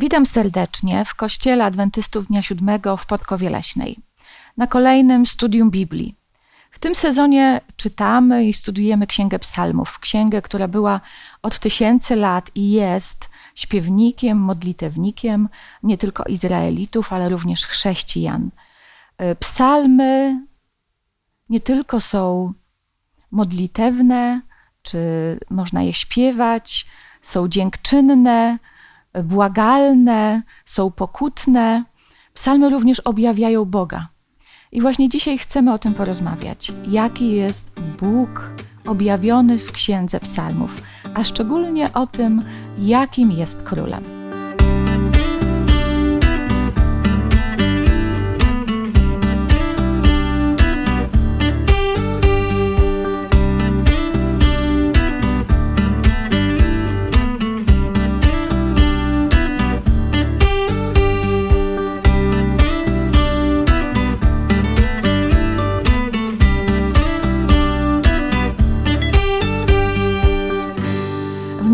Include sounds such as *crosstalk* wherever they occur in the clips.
Witam serdecznie w Kościele Adwentystów Dnia Siódmego w Podkowie Leśnej, na kolejnym studium Biblii. W tym sezonie czytamy i studujemy Księgę Psalmów, księgę, która była od tysięcy lat i jest śpiewnikiem, modlitewnikiem nie tylko Izraelitów, ale również chrześcijan. Psalmy nie tylko są modlitewne, czy można je śpiewać, są dziękczynne, błagalne, są pokutne. Psalmy również objawiają Boga. I właśnie dzisiaj chcemy o tym porozmawiać. Jaki jest Bóg objawiony w Księdze Psalmów, a szczególnie o tym, jakim jest królem.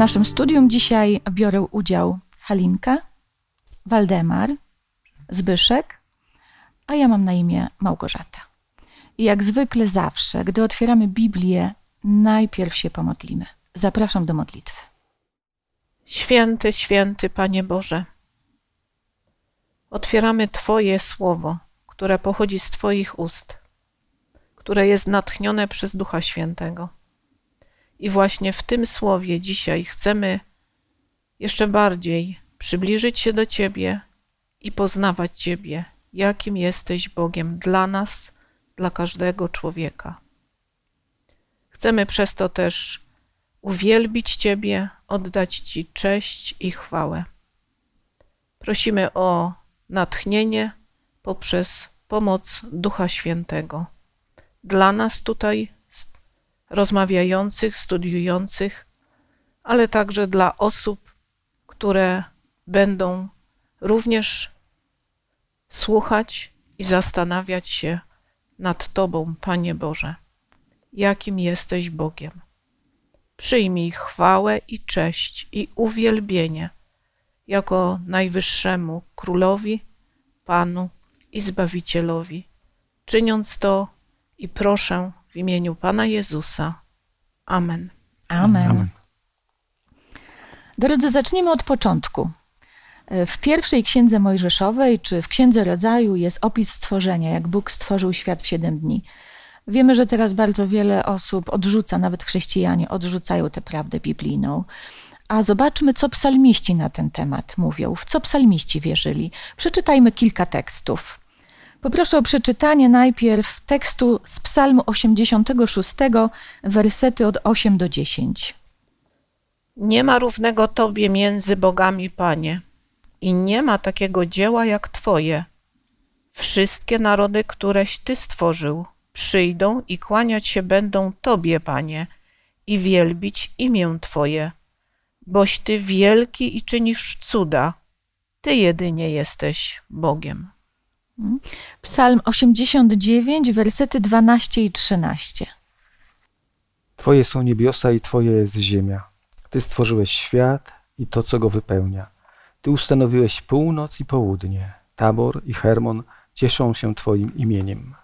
Naszym studium dzisiaj biorę udział Halinka, Waldemar, Zbyszek, a ja mam na imię Małgorzata. I jak zwykle zawsze, gdy otwieramy Biblię, najpierw się pomodlimy. Zapraszam do modlitwy. Święty, święty Panie Boże, otwieramy Twoje słowo, które pochodzi z Twoich ust, które jest natchnione przez Ducha Świętego i właśnie w tym słowie dzisiaj chcemy jeszcze bardziej przybliżyć się do Ciebie i poznawać Ciebie, jakim jesteś Bogiem dla nas, dla każdego człowieka. Chcemy przez to też uwielbić Ciebie, oddać Ci cześć i chwałę. Prosimy o natchnienie poprzez pomoc Ducha Świętego. Dla nas tutaj rozmawiających, studiujących, ale także dla osób, które będą również słuchać i zastanawiać się nad Tobą, Panie Boże, jakim jesteś Bogiem. Przyjmij chwałę i cześć i uwielbienie jako najwyższemu królowi, Panu i Zbawicielowi, czyniąc to i proszę w imieniu Pana Jezusa. Amen. Amen. Amen. Drodzy, zacznijmy od początku. W pierwszej księdze Mojżeszowej, czy w księdze rodzaju, jest opis stworzenia, jak Bóg stworzył świat w siedem dni. Wiemy, że teraz bardzo wiele osób odrzuca, nawet chrześcijanie odrzucają tę prawdę biblijną. A zobaczmy, co psalmiści na ten temat mówią, w co psalmiści wierzyli. Przeczytajmy kilka tekstów. Poproszę o przeczytanie najpierw tekstu z Psalmu 86, wersety od 8 do 10. Nie ma równego Tobie między bogami, Panie, i nie ma takiego dzieła jak Twoje. Wszystkie narody, któreś Ty stworzył, przyjdą i kłaniać się będą Tobie, Panie, i wielbić imię Twoje, boś Ty wielki i czynisz cuda. Ty jedynie jesteś Bogiem. Psalm 89, wersety 12 i 13. Twoje są niebiosa i Twoje jest ziemia. Ty stworzyłeś świat i to, co go wypełnia. Ty ustanowiłeś północ i południe. Tabor i Hermon cieszą się Twoim imieniem.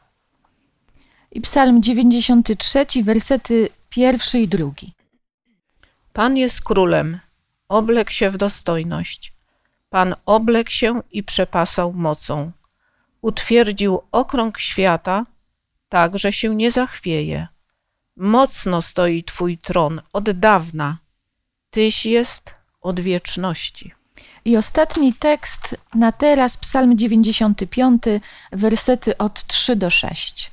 I Psalm 93, wersety pierwszy i drugi. Pan jest królem, oblekł się w dostojność. Pan oblekł się i przepasał mocą utwierdził okrąg świata, tak, że się nie zachwieje. Mocno stoi Twój tron od dawna, Tyś jest od wieczności. I ostatni tekst na teraz, Psalm 95, wersety od 3 do 6.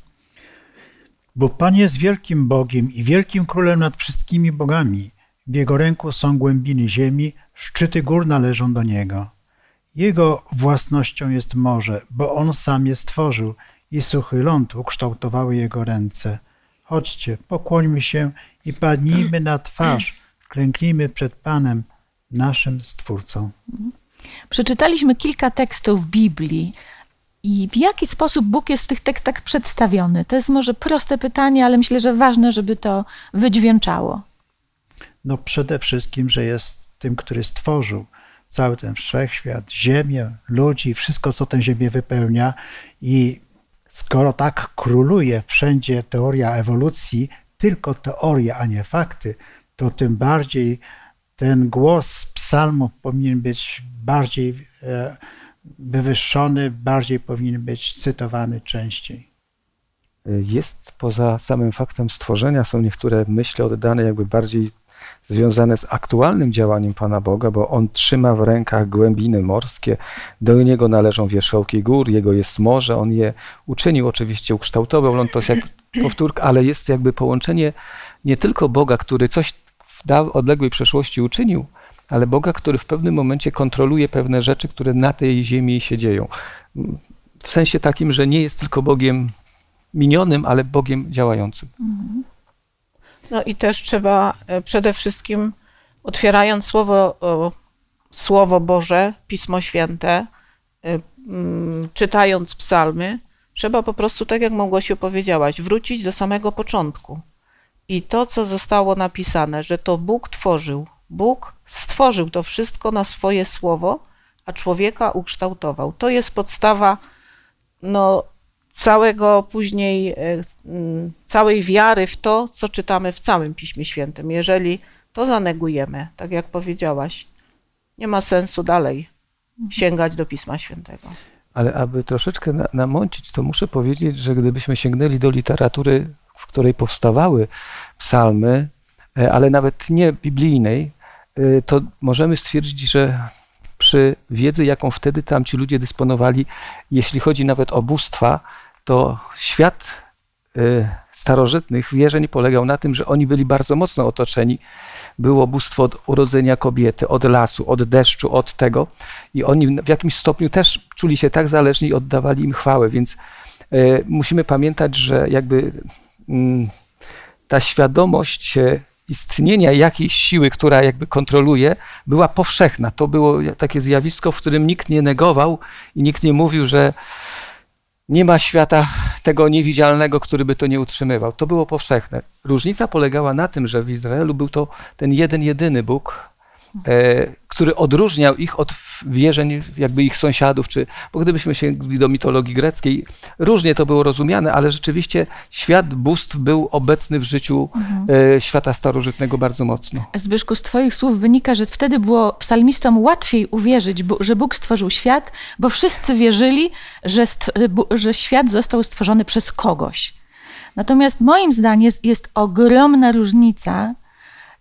Bo Pan jest wielkim Bogiem i wielkim królem nad wszystkimi bogami. W jego ręku są głębiny ziemi, szczyty gór należą do niego. Jego własnością jest morze, bo on sam je stworzył i suchy ląd ukształtowały jego ręce. Chodźcie, pokłońmy się i padnijmy na twarz, klęknijmy przed Panem, naszym Stwórcą. Przeczytaliśmy kilka tekstów Biblii. I w jaki sposób Bóg jest w tych tekstach przedstawiony? To jest może proste pytanie, ale myślę, że ważne, żeby to wydźwięczało. No przede wszystkim, że jest tym, który stworzył, cały ten wszechświat, ziemię, ludzi, wszystko, co tę ziemię wypełnia. I skoro tak króluje wszędzie teoria ewolucji, tylko teoria, a nie fakty, to tym bardziej ten głos psalmów powinien być bardziej e, wywyższony, bardziej powinien być cytowany częściej. Jest poza samym faktem stworzenia, są niektóre myśli oddane jakby bardziej związane z aktualnym działaniem Pana Boga, bo On trzyma w rękach głębiny morskie, do Niego należą wierzchołki gór, Jego jest morze, On je uczynił, oczywiście ukształtował, On to jest jak powtórka, ale jest jakby połączenie nie tylko Boga, który coś w odległej przeszłości uczynił, ale Boga, który w pewnym momencie kontroluje pewne rzeczy, które na tej ziemi się dzieją. W sensie takim, że nie jest tylko Bogiem minionym, ale Bogiem działającym. Mhm. No i też trzeba e, przede wszystkim, otwierając słowo, słowo Boże, Pismo Święte, e, mm, czytając psalmy, trzeba po prostu, tak jak Małgosiu powiedziałaś, wrócić do samego początku. I to, co zostało napisane, że to Bóg tworzył, Bóg stworzył to wszystko na swoje słowo, a człowieka ukształtował. To jest podstawa no, całego później, e, mm, całej wiary w to, co czytamy w całym Piśmie Świętym. Jeżeli to zanegujemy, tak jak powiedziałaś, nie ma sensu dalej sięgać do Pisma Świętego. Ale aby troszeczkę namącić, to muszę powiedzieć, że gdybyśmy sięgnęli do literatury, w której powstawały psalmy, e, ale nawet nie biblijnej, e, to możemy stwierdzić, że przy wiedzy, jaką wtedy tamci ludzie dysponowali, jeśli chodzi nawet o bóstwa, to świat y, starożytnych wierzeń polegał na tym, że oni byli bardzo mocno otoczeni. Było bóstwo od urodzenia kobiety, od lasu, od deszczu, od tego. I oni w jakimś stopniu też czuli się tak zależni i oddawali im chwałę. Więc y, musimy pamiętać, że jakby mm, ta świadomość y, istnienia jakiejś siły, która jakby kontroluje, była powszechna. To było takie zjawisko, w którym nikt nie negował i nikt nie mówił, że nie ma świata tego niewidzialnego, który by to nie utrzymywał. To było powszechne. Różnica polegała na tym, że w Izraelu był to ten jeden, jedyny Bóg, który odróżniał ich od wierzeń jakby ich sąsiadów, czy, bo gdybyśmy sięgli do mitologii greckiej, różnie to było rozumiane, ale rzeczywiście świat bóstw był obecny w życiu mhm. E, świata starożytnego bardzo mocno. Zbyszku, z twoich słów wynika, że wtedy było psalmistom łatwiej uwierzyć, że Bóg stworzył świat, bo wszyscy wierzyli, że, że świat został stworzony przez kogoś. Natomiast moim zdaniem jest, jest ogromna różnica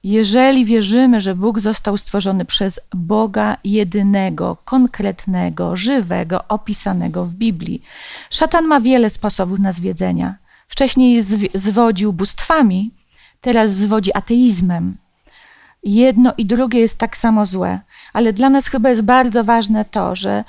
jeżeli wierzymy, że Bóg został stworzony przez Boga jedynego, konkretnego, żywego, opisanego w Biblii, szatan ma wiele sposobów na zwiedzenia. Wcześniej zwodził bóstwami, teraz zwodzi ateizmem. Jedno i drugie jest tak samo złe, ale dla nas chyba jest bardzo ważne to, że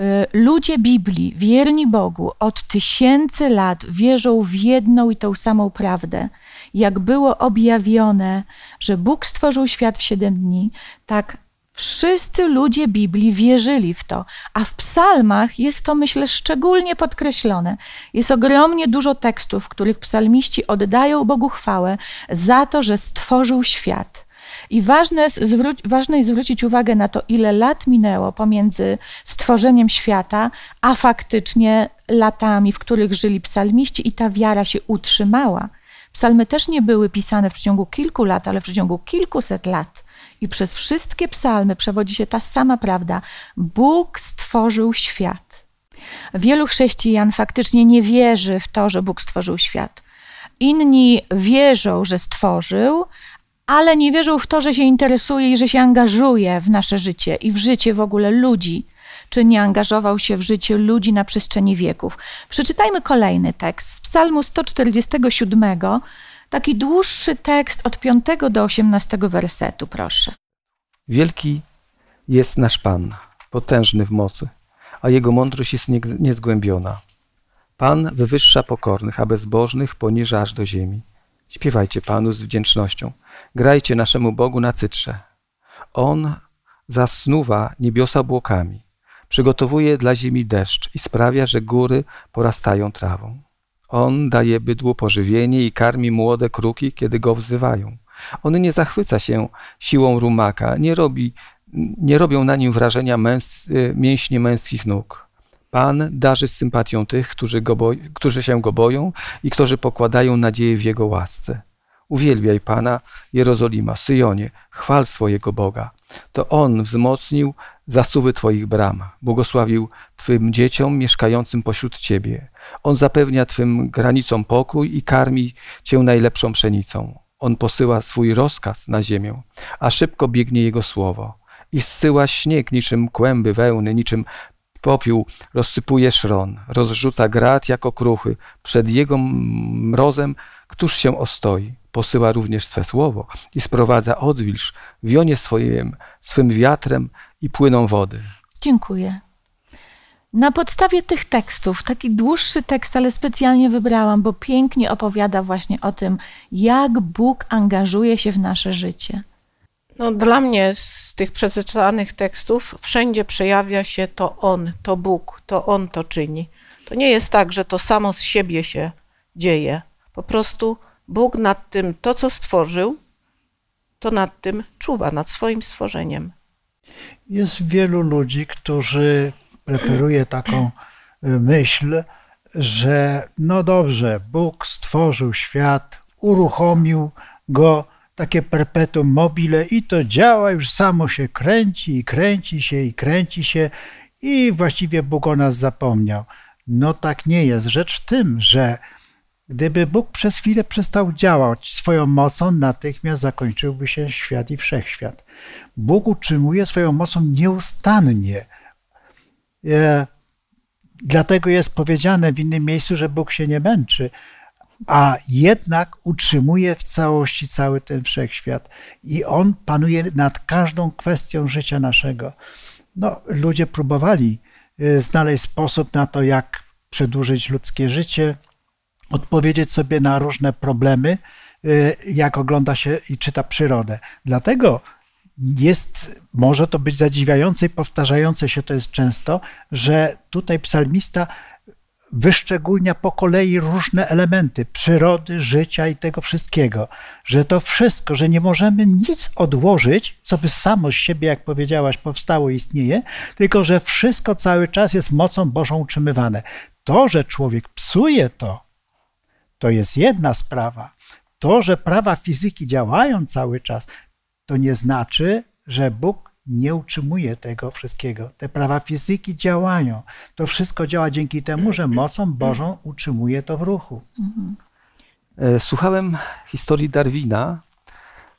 y, ludzie Biblii, wierni Bogu, od tysięcy lat wierzą w jedną i tą samą prawdę jak było objawione, że Bóg stworzył świat w siedem dni, tak wszyscy ludzie Biblii wierzyli w to. A w psalmach jest to, myślę, szczególnie podkreślone. Jest ogromnie dużo tekstów, w których psalmiści oddają Bogu chwałę za to, że stworzył świat. I ważne ważne jest zwrócić uwagę na to, ile lat minęło pomiędzy stworzeniem świata, a faktycznie latami, w których żyli psalmiści, i ta wiara się utrzymała. Psalmy też nie były pisane w przeciągu kilku lat, ale w przeciągu kilkuset lat. I przez wszystkie psalmy przewodzi się ta sama prawda. Bóg stworzył świat. Wielu chrześcijan faktycznie nie wierzy w to, że Bóg stworzył świat. Inni wierzą, że stworzył, ale nie wierzą w to, że się interesuje i że się angażuje w nasze życie i w życie w ogóle ludzi czy nie angażował się w życie ludzi na przestrzeni wieków. Przeczytajmy kolejny tekst z Psalmu 147, taki dłuższy tekst od 5 do 18 wersetu, proszę. Wielki jest nasz Pan, potężny w mocy, a jego mądrość jest niezgłębiona. Pan wywyższa pokornych, a bezbożnych poniża aż do ziemi. Śpiewajcie Panu z wdzięcznością. Grajcie naszemu Bogu na cytrze. On zasnuwa niebiosa obłokami. Przygotowuje dla ziemi deszcz i sprawia, że góry porastają trawą. On daje bydłu pożywienie i karmi młode kruki, kiedy go wzywają. On nie zachwyca się siłą rumaka, nie robi nie robią na nim wrażenia męs, mięśnie męskich nóg. Pan darzy sympatią tych, którzy, go boi, którzy się go boją i którzy pokładają nadzieję w Jego łasce. Uwielbiaj Pana, Jerozolima, Syjonie, chwal swojego Boga. To On wzmocnił zasuwy Twoich bram, błogosławił Twym dzieciom mieszkającym pośród Ciebie. On zapewnia Twym granicom pokój i karmi Cię najlepszą pszenicą. On posyła swój rozkaz na ziemię, a szybko biegnie Jego słowo. I zsyła śnieg niczym kłęby wełny, niczym popiół, rozsypuje szron, rozrzuca grat jako kruchy. Przed Jego mrozem któż się ostoi? Posyła również swe słowo i sprowadza odwilż, wionie swoim, swym wiatrem i płyną wody. Dziękuję. Na podstawie tych tekstów, taki dłuższy tekst, ale specjalnie wybrałam, bo pięknie opowiada właśnie o tym, jak Bóg angażuje się w nasze życie. No, dla mnie z tych przeczytanych tekstów wszędzie przejawia się to On, to Bóg, to On to czyni. To nie jest tak, że to samo z siebie się dzieje. Po prostu Bóg nad tym, to co stworzył, to nad tym czuwa, nad swoim stworzeniem. Jest wielu ludzi, którzy preferuje taką y, myśl, że no dobrze, Bóg stworzył świat, uruchomił go, takie perpetuum mobile i to działa, już samo się kręci i kręci się i kręci się i właściwie Bóg o nas zapomniał. No tak nie jest. Rzecz w tym, że gdyby Bóg przez chwilę przestał działać swoją mocą, natychmiast zakończyłby się świat i wszechświat. Bóg utrzymuje swoją mocą nieustannie E, dlatego jest powiedziane w innym miejscu, że Bóg się nie męczy, a jednak utrzymuje w całości cały ten wszechświat i On panuje nad każdą kwestią życia naszego. No, ludzie próbowali e, znaleźć sposób na to, jak przedłużyć ludzkie życie, odpowiedzieć sobie na różne problemy, e, jak ogląda się i czyta przyrodę. Dlatego jest, może to być zadziwiające i powtarzające się to jest często, że tutaj psalmista wyszczególnia po kolei różne elementy przyrody, życia i tego wszystkiego, że to wszystko, że nie możemy nic odłożyć, co by samo z siebie, jak powiedziałaś, powstało, istnieje, tylko że wszystko cały czas jest mocą Bożą utrzymywane. To, że człowiek psuje to, to jest jedna sprawa. To, że prawa fizyki działają cały czas, to nie znaczy, że Bóg nie utrzymuje tego wszystkiego. Te prawa fizyki działają. To wszystko działa dzięki temu, że mocą Bożą utrzymuje to w ruchu. E, słuchałem historii Darwina,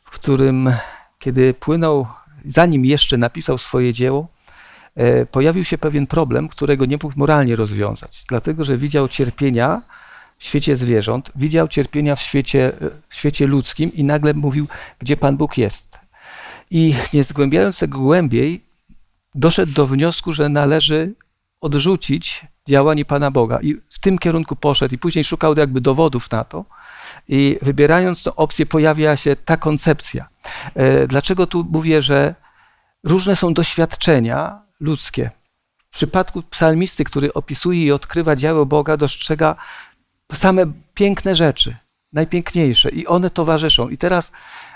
w którym, kiedy płynął, zanim jeszcze napisał swoje dzieło, e, pojawił się pewien problem, którego nie mógł moralnie rozwiązać, dlatego że widział cierpienia w świecie zwierząt, widział cierpienia w świecie, w świecie ludzkim i nagle mówił, gdzie Pan Bóg jest. I nie zgłębiając tego głębiej, doszedł do wniosku, że należy odrzucić działanie Pana Boga. I w tym kierunku poszedł, i później szukał jakby dowodów na to. I wybierając tę opcję, pojawia się ta koncepcja. E, dlaczego tu mówię, że różne są doświadczenia ludzkie? W przypadku psalmisty, który opisuje i odkrywa dzieło Boga, dostrzega same piękne rzeczy, najpiękniejsze, i one towarzyszą. I teraz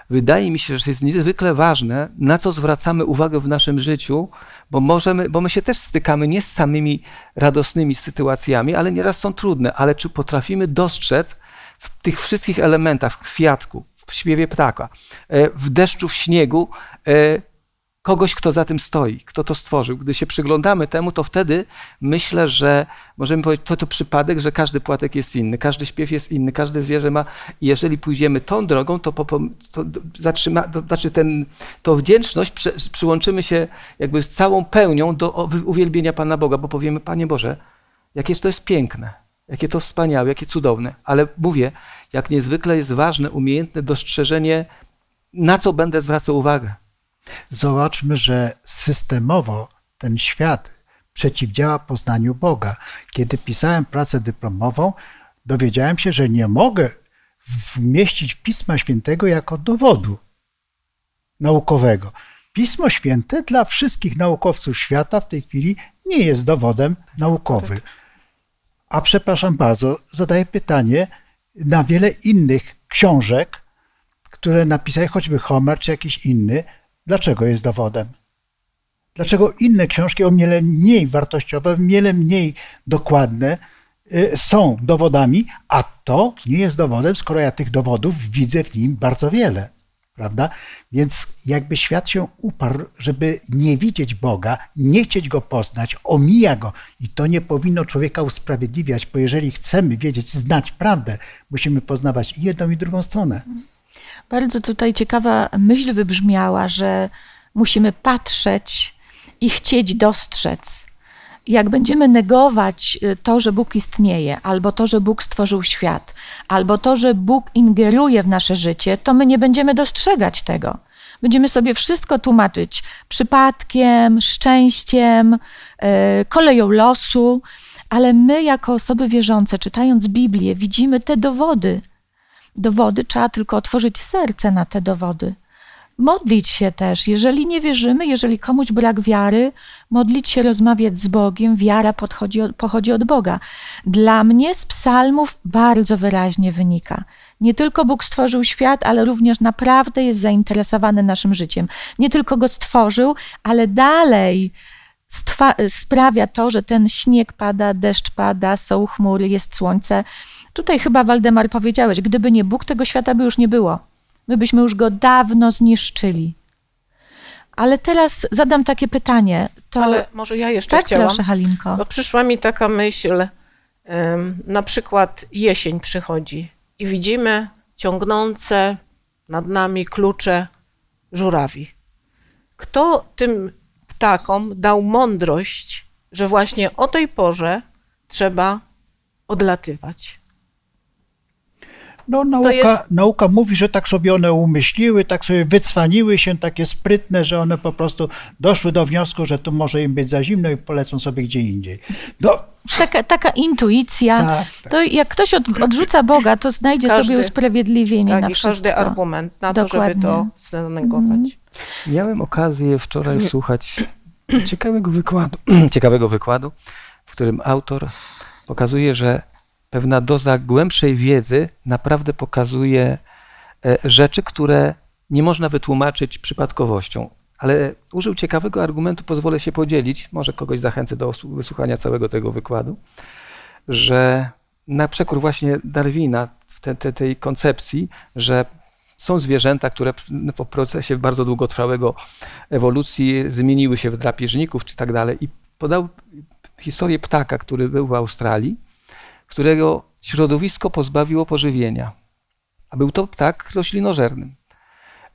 wydaje mi się, że jest niezwykle ważne, na co zwracamy uwagę w naszym życiu, bo, możemy, bo my się też stykamy nie z samymi radosnymi sytuacjami, ale nieraz są trudne, ale czy potrafimy dostrzec w tych wszystkich elementach, w kwiatku, w śpiewie ptaka, e, w deszczu, w śniegu, e, kogoś, kto za tym stoi, kto to stworzył. Gdy się przyglądamy temu, to wtedy myślę, że możemy powiedzieć, to to przypadek, że każdy płatek jest inny, każdy śpiew jest inny, każde zwierzę ma. Jeżeli pójdziemy tą drogą, to, po, to zatrzyma, to znaczy ten, to wdzięczność przy, przyłączymy się jakby z całą pełnią do uwielbienia Pana Boga, bo powiemy, Panie Boże, jakie to jest piękne, jakie to wspaniałe, jakie cudowne. Ale mówię, jak niezwykle jest ważne, umiejętne dostrzeżenie, na co będę zwracał uwagę Zobaczmy, że systemowo ten świat przeciwdziała poznaniu Boga. Kiedy pisałem pracę dyplomową, dowiedziałem się, że nie mogę wmieścić Pisma Świętego jako dowodu naukowego. Pismo Święte dla wszystkich naukowców świata w tej chwili nie jest dowodem naukowym. A przepraszam bardzo, zadaję pytanie na wiele innych książek, które napisał choćby Homer czy jakiś inny, Dlaczego jest dowodem? Dlaczego inne książki o wiele mniej wartościowe, wiele mniej dokładne y, są dowodami, a to nie jest dowodem, skoro ja tych dowodów widzę w nim bardzo wiele. Prawda? Więc jakby świat się uparł, żeby nie widzieć Boga, nie chcieć go poznać, omija go. I to nie powinno człowieka usprawiedliwiać, bo jeżeli chcemy wiedzieć, znać prawdę, musimy poznawać i jedną, i drugą stronę. Bardzo tutaj ciekawa myśl wybrzmiała, że musimy patrzeć i chcieć dostrzec. Jak będziemy negować y, to, że Bóg istnieje, albo to, że Bóg stworzył świat, albo to, że Bóg ingeruje w nasze życie, to my nie będziemy dostrzegać tego. Będziemy sobie wszystko tłumaczyć przypadkiem, szczęściem, y, koleją losu, ale my, jako osoby wierzące, czytając Biblię, widzimy te dowody. Dowody trzeba tylko otworzyć serce na te dowody modlić się też. Jeżeli nie wierzymy, jeżeli komuś brak wiary, modlić się, rozmawiać z Bogiem, wiara podchodzi od, pochodzi od Boga. Dla mnie z psalmów bardzo wyraźnie wynika. Nie tylko Bóg stworzył świat, ale również naprawdę jest zainteresowany naszym życiem. Nie tylko go stworzył, ale dalej sprawia to, że ten śnieg pada, deszcz pada, są chmury, jest słońce. Tutaj chyba Waldemar powiedziałeś, gdyby nie Bóg, tego świata by już nie było. My byśmy już go dawno zniszczyli. Ale teraz zadam takie pytanie. To... Ale może ja jeszcze tak, chciałam. proszę, Halinko. Bo przyszła mi taka myśl, na przykład jesień przychodzi i widzimy ciągnące nad nami klucze żurawi. Kto tym ptakom dał mądrość, że właśnie o tej porze trzeba odlatywać? No, nauka, jest... nauka mówi, że tak sobie one umyśliły, tak sobie wycwaniły się, takie sprytne, że one po prostu doszły do wniosku, że tu może im być za zimno i polecą sobie gdzie indziej. No. Taka, taka intuicja. Tak, tak. To jak ktoś od, odrzuca Boga, to znajdzie każdy, sobie usprawiedliwienie tak, na i wszystko. każdy argument na Dokładnie. to, żeby to zanegować. Mm. Miałem okazję wczoraj słuchać ciekawego wykładu, *clears throat* ciekawego wykładu, w którym autor pokazuje, że pewna doza głębszej wiedzy naprawdę pokazuje e, rzeczy, które nie można wytłumaczyć przypadkowością. Ale użył ciekawego argumentu, pozwolę się podzielić, może kogoś zachęcę do wysłuchania całego tego wykładu, że na przekór właśnie Darwina, te, te, tej koncepcji, że są zwierzęta, które w procesie bardzo długotrwałego ewolucji zmieniły się w drapieżników czy tak dalej. I podał historię ptaka, który był w Australii którego środowisko pozbawiło pożywienia. A był to ptak roślinożernym.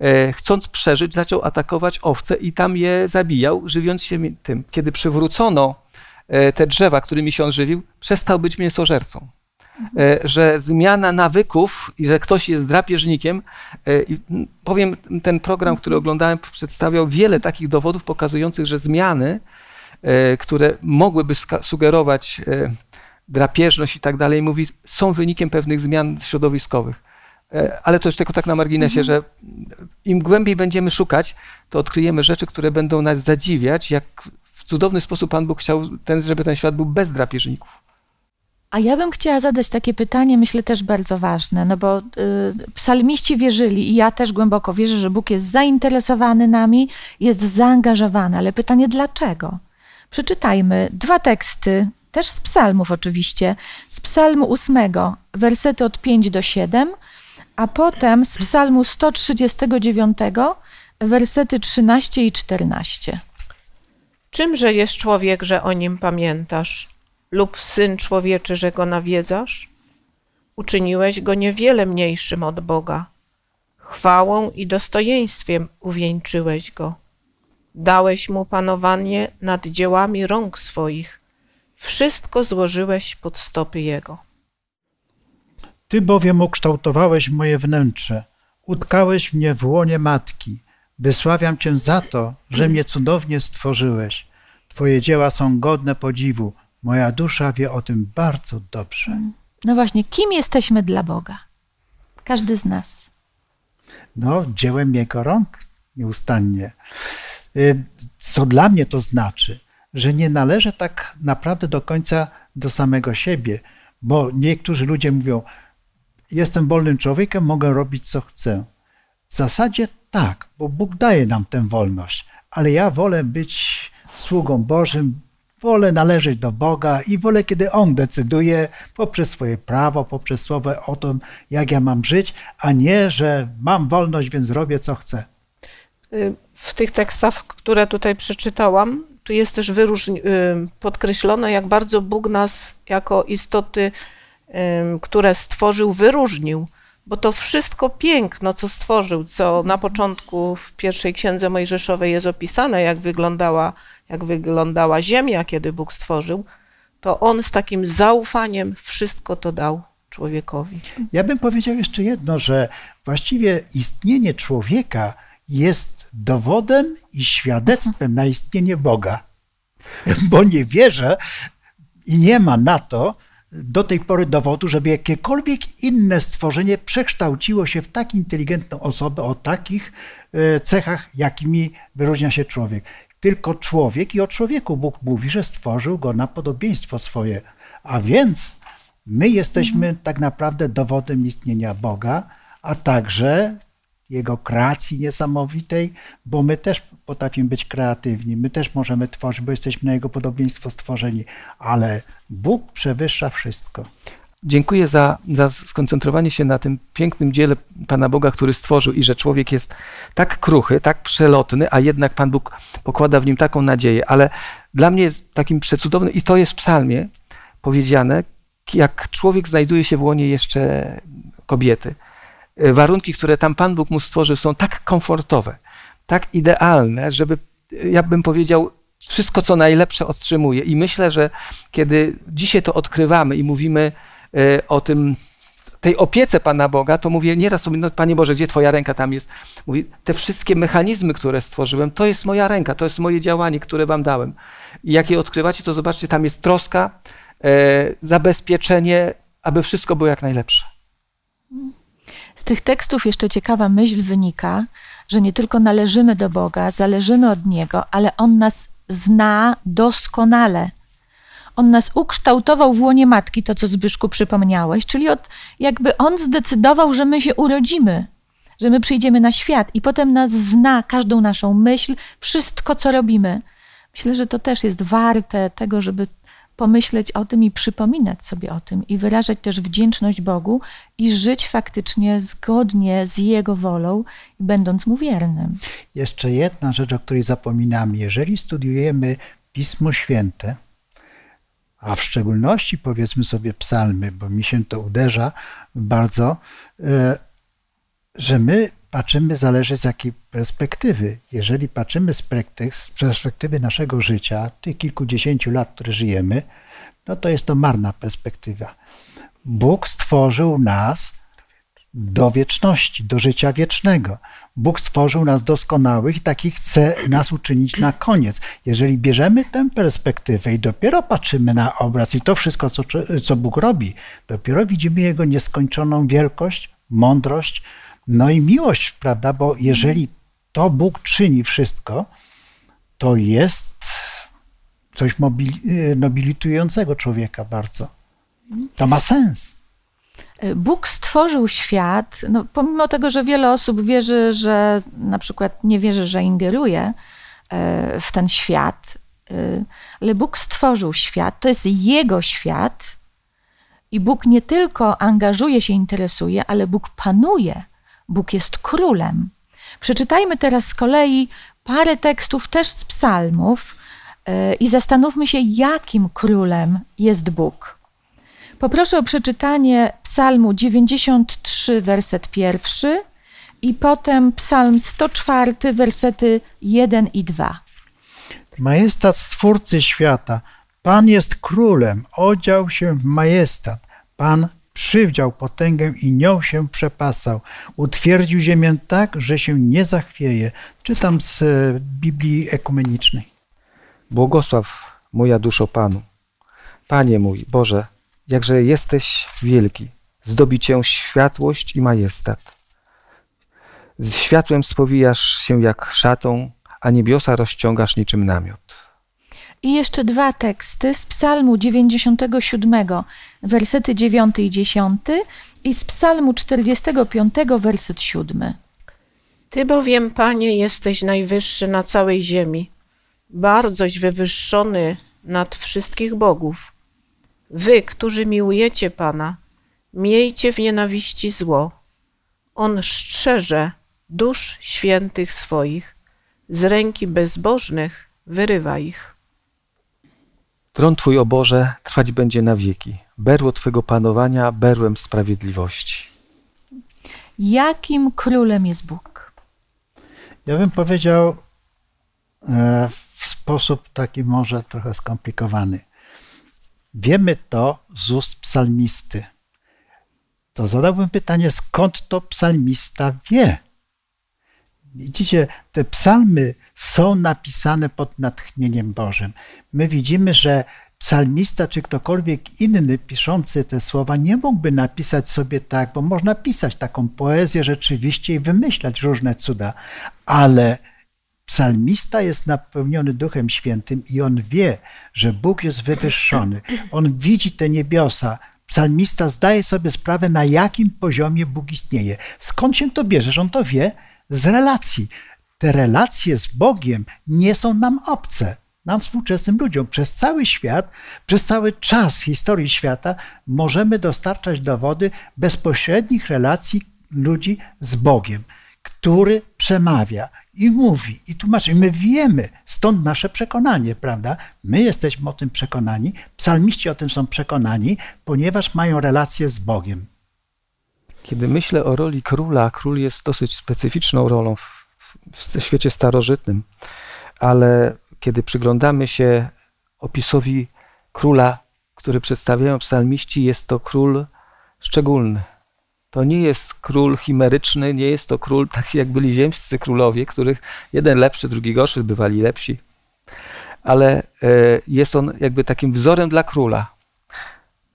E, chcąc przeżyć, zaczął atakować owce i tam je zabijał, żywiąc się tym. Kiedy przywrócono e, te drzewa, którymi się on żywił, przestał być mięsożercą. E, że zmiana nawyków i że ktoś jest drapieżnikiem. Powiem, ten program, który oglądałem, przedstawiał wiele takich dowodów pokazujących, że zmiany, które mogłyby sugerować drapieżność i tak dalej, mówi, są wynikiem pewnych zmian środowiskowych. E, ale to już tylko tak na marginesie, mhm. że im głębiej będziemy szukać, to odkryjemy rzeczy, które będą nas zadziwiać, jak w cudowny sposób Pan Bóg chciał, ten, żeby ten świat był bez drapieżników. A ja bym chciała zadać takie pytanie, myślę też bardzo ważne, no bo y, psalmiści wierzyli i ja też głęboko wierzę, że Bóg jest zainteresowany nami, jest zaangażowany, ale pytanie dlaczego? Przeczytajmy dwa teksty też z psalmów oczywiście, z psalmu 8, wersety od 5 do 7, a potem z psalmu 139, wersety 13 i 14. Czymże jest człowiek, że o nim pamiętasz, lub syn człowieczy, że go nawiedzasz? Uczyniłeś go niewiele mniejszym od Boga. Chwałą i dostojeństwem uwieńczyłeś go. Dałeś mu panowanie nad dziełami rąk swoich wszystko złożyłeś pod stopy Jego. Ty bowiem ukształtowałeś moje wnętrze, utkałeś mnie w łonie matki. Wysławiam Cię za to, że mnie cudownie stworzyłeś. Twoje dzieła są godne podziwu. Moja dusza wie o tym bardzo dobrze. No właśnie, kim jesteśmy dla Boga? Każdy z nas. No, dziełem Jego rąk nieustannie. Y, co dla mnie to znaczy? Że nie należy tak naprawdę do końca do samego siebie, bo niektórzy ludzie mówią: Jestem wolnym człowiekiem, mogę robić co chcę. W zasadzie tak, bo Bóg daje nam tę wolność, ale ja wolę być sługą Bożym, wolę należeć do Boga i wolę, kiedy On decyduje poprzez swoje prawo, poprzez słowo o tym, jak ja mam żyć, a nie, że mam wolność, więc robię co chcę. Y, w tych tekstach, które tutaj przeczytałam, tu jest też wyróżni- y, podkreślone, jak bardzo Bóg nas jako istoty, które stworzył, wyróżnił. Bo to wszystko piękno, co stworzył, co na początku w pierwszej księdze Mojżeszowej jest opisane, jak wyglądała, jak wyglądała ziemia, kiedy Bóg stworzył, to on z takim zaufaniem wszystko to dał człowiekowi. Ja bym powiedział jeszcze jedno, że właściwie istnienie człowieka jest dowodem i świadectwem na istnienie Boga. Bo nie wierzę i nie ma na to do tej pory dowodu, żeby jakiekolwiek inne stworzenie przekształciło się w tak inteligentną osobę o takich e, cechach, jakimi wyróżnia się człowiek. Tylko człowiek i o człowieku Bóg mówi, że stworzył go na podobieństwo swoje. A więc my jesteśmy tak naprawdę dowodem istnienia Boga, a także jego kreacji niesamowitej, bo my też potrafimy być kreatywni, my też możemy tworzyć, bo jesteśmy na jego podobieństwo stworzeni, ale Bóg przewyższa wszystko. Dziękuję za, za skoncentrowanie się na tym pięknym dziele Pana Boga, który stworzył i że człowiek jest tak kruchy, tak przelotny, a jednak Pan Bóg pokłada w nim taką nadzieję. Ale dla mnie jest takim przecudownym, i to jest w psalmie powiedziane, jak człowiek znajduje się w łonie jeszcze kobiety. E, warunki, które tam Pan Bóg mu stworzył, są tak komfortowe, tak idealne, żeby, e, ja bym powiedział, wszystko co najlepsze otrzymuje. I myślę, że kiedy dzisiaj to odkrywamy i mówimy e, o tym, tej opiece Pana Boga, to mówię nieraz sobie, no Panie Boże, gdzie Twoja ręka tam jest? Mówi, te wszystkie mechanizmy, które stworzyłem, to jest moja ręka, to jest moje działanie, które Wam dałem. I jak je odkrywacie, to zobaczcie, tam jest troska, e, zabezpieczenie, aby wszystko było jak najlepsze. Z tych tekstów jeszcze ciekawa myśl wynika, że nie tylko należymy do Boga, zależymy od Niego, ale On nas zna doskonale. On nas ukształtował w łonie matki, to co Zbyszku przypomniałeś, czyli od, jakby On zdecydował, że my się urodzimy, że my przyjdziemy na świat i potem nas zna każdą naszą myśl, wszystko co robimy. Myślę, że to też jest warte tego, żeby pomyśleć o tym i przypominać sobie o tym i wyrażać też wdzięczność Bogu i żyć faktycznie zgodnie z Jego wolą, będąc Mu wiernym. Jeszcze jedna rzecz, o której zapominamy. Jeżeli studiujemy Pismo Święte, a w szczególności powiedzmy sobie psalmy, bo mi się to uderza bardzo, e, że my patrzymy, zależy z jakiej perspektywy. Jeżeli patrzymy z perspektywy naszego życia, tych kilkudziesięciu lat, które żyjemy, no to jest to marna perspektywa. Bóg stworzył nas do wieczności, do życia wiecznego. Bóg stworzył nas doskonałych i takich chce nas uczynić na koniec. Jeżeli bierzemy tę perspektywę i dopiero patrzymy na obraz i to wszystko, co, co Bóg robi, dopiero widzimy Jego nieskończoną wielkość, mądrość, no i miłość, prawda? Bo jeżeli to Bóg czyni wszystko, to jest coś nobilitującego człowieka bardzo. To ma sens. Bóg stworzył świat, no, pomimo tego, że wiele osób wierzy, że na przykład nie wierzy, że ingeruje e, w ten świat, e, ale Bóg stworzył świat, to jest Jego świat i Bóg nie tylko angażuje się, interesuje, ale Bóg panuje Bóg jest królem. Przeczytajmy teraz z kolei parę tekstów też z psalmów e, i zastanówmy się, jakim królem jest Bóg. Poproszę o przeczytanie psalmu 93, werset pierwszy i potem psalm 104, wersety 1 i 2. Majestat Stwórcy świata, Pan jest królem, odział się w majestat. Pan przywdział potęgę i nią się przepasał. Utwierdził ziemię tak, że się nie zachwieje. Czytam z e, Biblii Ekumenicznej. Błogosław moja duszo Panu. Panie mój, Boże, jakże jesteś wielki, zdobi Cię światłość i majestat. Z światłem spowijasz się jak szatą, a niebiosa rozciągasz niczym namiot. I jeszcze dwa teksty z Psalmu 97, wersety 9 i 10 i z Psalmu 45, werset 7. Ty bowiem, Panie, jesteś najwyższy na całej ziemi, bardzoś wywyższony nad wszystkich bogów. Wy, którzy miłujecie Pana, miejcie w nienawiści zło. On strzeże dusz świętych swoich, z ręki bezbożnych wyrywa ich. Tron Twój, o Boże, trwać będzie na wieki. Berło Twego panowania berłem sprawiedliwości. Jakim królem jest Bóg? Ja bym powiedział e, w sposób taki może trochę skomplikowany. Wiemy to z ust psalmisty. To zadałbym pytanie, skąd to psalmista wie? Widzicie, te psalmy są napisane pod natchnieniem Bożym. My widzimy, że psalmista czy ktokolwiek inny piszący te słowa nie mógłby napisać sobie tak, bo można pisać taką poezję rzeczywiście i wymyślać różne cuda, ale psalmista jest napełniony Duchem Świętym i on wie, że Bóg jest wywyższony. On widzi te niebiosa. Psalmista zdaje sobie sprawę, na jakim poziomie Bóg istnieje. Skąd się to bierze, że on to wie? Z relacji. Te relacje z Bogiem nie są nam obce nam współczesnym ludziom. Przez cały świat, przez cały czas historii świata możemy dostarczać dowody bezpośrednich relacji ludzi z Bogiem, który przemawia i mówi i tłumaczy. My wiemy, stąd nasze przekonanie, prawda? My jesteśmy o tym przekonani, psalmiści o tym są przekonani, ponieważ mają relację z Bogiem. Kiedy myślę o roli króla, król jest dosyć specyficzną rolą w, w świecie starożytnym, ale kiedy przyglądamy się opisowi króla, który przedstawiają psalmiści, jest to król szczególny. To nie jest król chimeryczny, nie jest to król *laughs* taki jak byli ziemscy królowie, których jeden lepszy, drugi gorszy, bywali lepsi. Ale e, jest on jakby takim wzorem dla króla.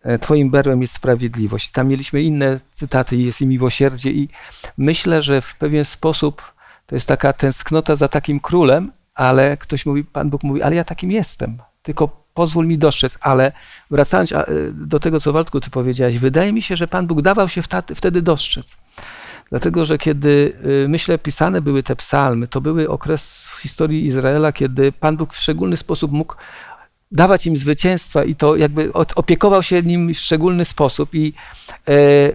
E, twoim berłem jest sprawiedliwość. Tam mieliśmy inne cytaty, jest i miłosierdzie, i myślę, że w pewien sposób to jest taka tęsknota za takim królem, ale ktoś mówi, Pan Bóg mówi, ale ja takim jestem, tylko pozwól mi dostrzec, ale wracając y, do tego, co Waldku ty powiedziałeś, wydaje mi się, że Pan Bóg dawał się wtedy dostrzec. Dlatego, że kiedy, y, myślę, pisane były te psalmy, to były okres w historii Izraela, kiedy Pan Bóg w szczególny sposób mógł dawać im zwycięstwa i to jakby opiekował się nim w szczególny sposób i e,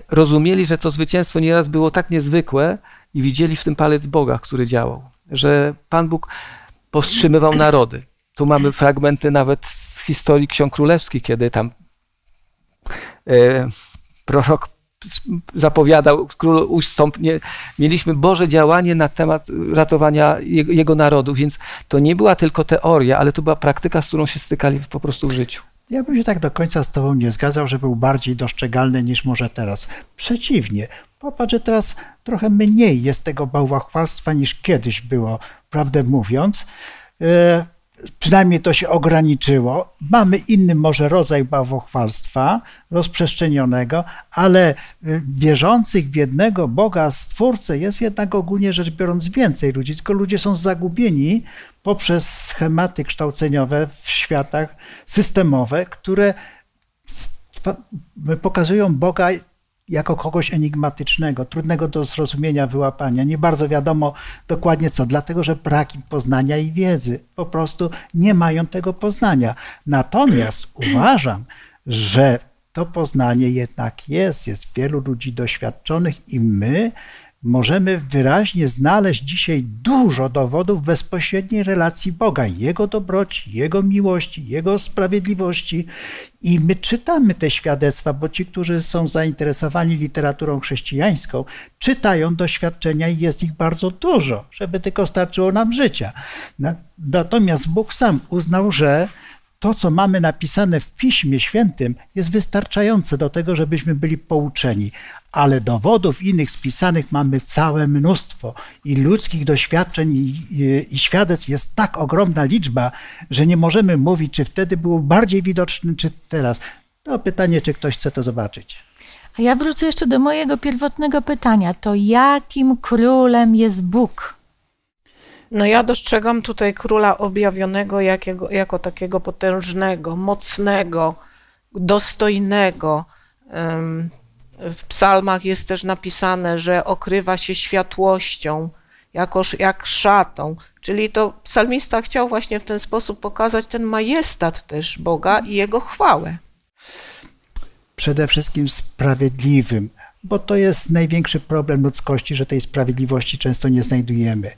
rozumieli, że to zwycięstwo nieraz było tak niezwykłe i widzieli w tym palec Boga, który działał. Że Pan Bóg powstrzymywał narody. Tu mamy fragmenty nawet z historii ksiąg królewskich, kiedy tam e, prorok zapowiadał, król ustąpnie. Mieliśmy Boże działanie na temat ratowania jego, jego narodu, więc to nie była tylko teoria, ale to była praktyka, z którą się stykali po prostu w życiu. Ja bym się tak do końca z Tobą nie zgadzał, że był bardziej dostrzegalny niż może teraz. Przeciwnie, popatrz, że teraz trochę mniej jest tego bałwachwalstwa niż kiedyś było, prawdę mówiąc. Przynajmniej to się ograniczyło. Mamy inny może rodzaj bałwochwalstwa rozprzestrzenionego, ale e, wierzących w jednego Boga, Stwórcę jest jednak ogólnie rzecz biorąc więcej ludzi, tylko ludzie są zagubieni poprzez schematy kształceniowe w światach systemowe, które pokazują Boga jako kogoś enigmatycznego, trudnego do zrozumienia, wyłapania. Nie bardzo wiadomo dokładnie co, dlatego że brak im poznania i wiedzy. Po prostu nie mają tego poznania. Natomiast *clears throat* uważam, że to poznanie jednak jest, jest wielu ludzi doświadczonych i my możemy wyraźnie znaleźć dzisiaj dużo dowodów bezpośredniej relacji Boga, Jego dobroci, Jego miłości, Jego sprawiedliwości. I my czytamy te świadectwa, bo ci, którzy są zainteresowani literaturą chrześcijańską, czytają doświadczenia i jest ich bardzo dużo, żeby tylko starczyło nam życia. Natomiast Bóg sam uznał, że to, co mamy napisane w Piśmie Świętym, jest wystarczające do tego, żebyśmy byli pouczeni ale dowodów innych spisanych mamy całe mnóstwo i ludzkich doświadczeń i, i, i, świadectw jest tak ogromna liczba, że nie możemy mówić, czy wtedy było bardziej widoczny, czy teraz. To pytanie, czy ktoś chce to zobaczyć. A ja wrócę jeszcze do mojego pierwotnego pytania. To jakim królem jest Bóg? No ja dostrzegam tutaj króla objawionego jakiego, jako takiego potężnego, mocnego, dostojnego, um, w psalmach jest też napisane, że okrywa się światłością jakoż jak szatą. Czyli to psalmista chciał właśnie w ten sposób pokazać ten majestat też Boga i Jego chwałę. Przede wszystkim sprawiedliwym, bo to jest największy problem ludzkości, że tej sprawiedliwości często nie znajdujemy,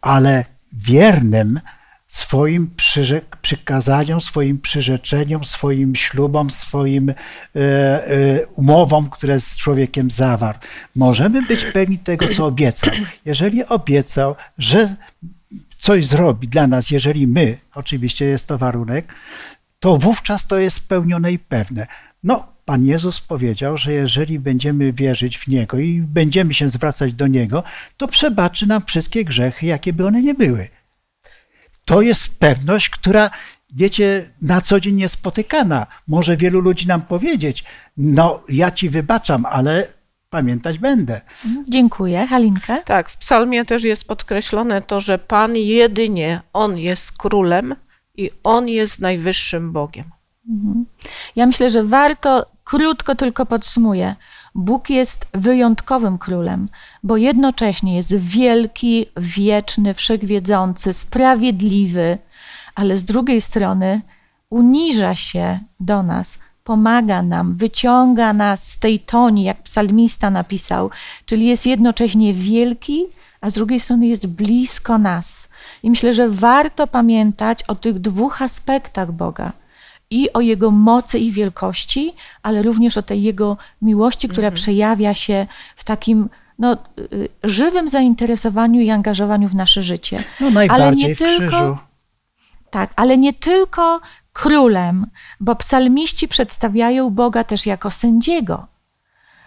ale wiernym swoim przykazaniom, swoim przyrzeczeniom, swoim ślubom, swoim e, e, umowom, które z człowiekiem zawarł. Możemy być pewni tego, co obiecał. Jeżeli obiecał, że coś zrobi dla nas, jeżeli my, oczywiście jest to warunek, to wówczas to jest spełnione i pewne. No, Pan Jezus powiedział, że jeżeli będziemy wierzyć w Niego i będziemy się zwracać do Niego, to przebaczy nam wszystkie grzechy, jakie by one nie były. To jest pewność, która, wiecie, na co dzień niespotykana. Może wielu ludzi nam powiedzieć, no ja ci wybaczam, ale pamiętać będę. Dziękuję. Halinka? Tak, w psalmie też jest podkreślone to, że Pan jedynie, On jest królem i On jest najwyższym Bogiem. Mhm. Ja myślę, że warto, krótko tylko podsumuję. Bóg jest wyjątkowym królem, bo jednocześnie jest wielki, wieczny, wszechwiedzący, sprawiedliwy, ale z drugiej strony uniża się do nas, pomaga nam, wyciąga nas z tej toni, jak psalmista napisał, czyli jest jednocześnie wielki, a z drugiej strony jest blisko nas. I myślę, że warto pamiętać o tych dwóch aspektach Boga i o Jego mocy i wielkości, ale również o tej Jego miłości, która mhm. przejawia się w takim no, y, żywym zainteresowaniu i angażowaniu w nasze życie. No najbardziej ale nie tylko, krzyżu. Tak, ale nie tylko królem, bo psalmiści przedstawiają Boga też jako sędziego.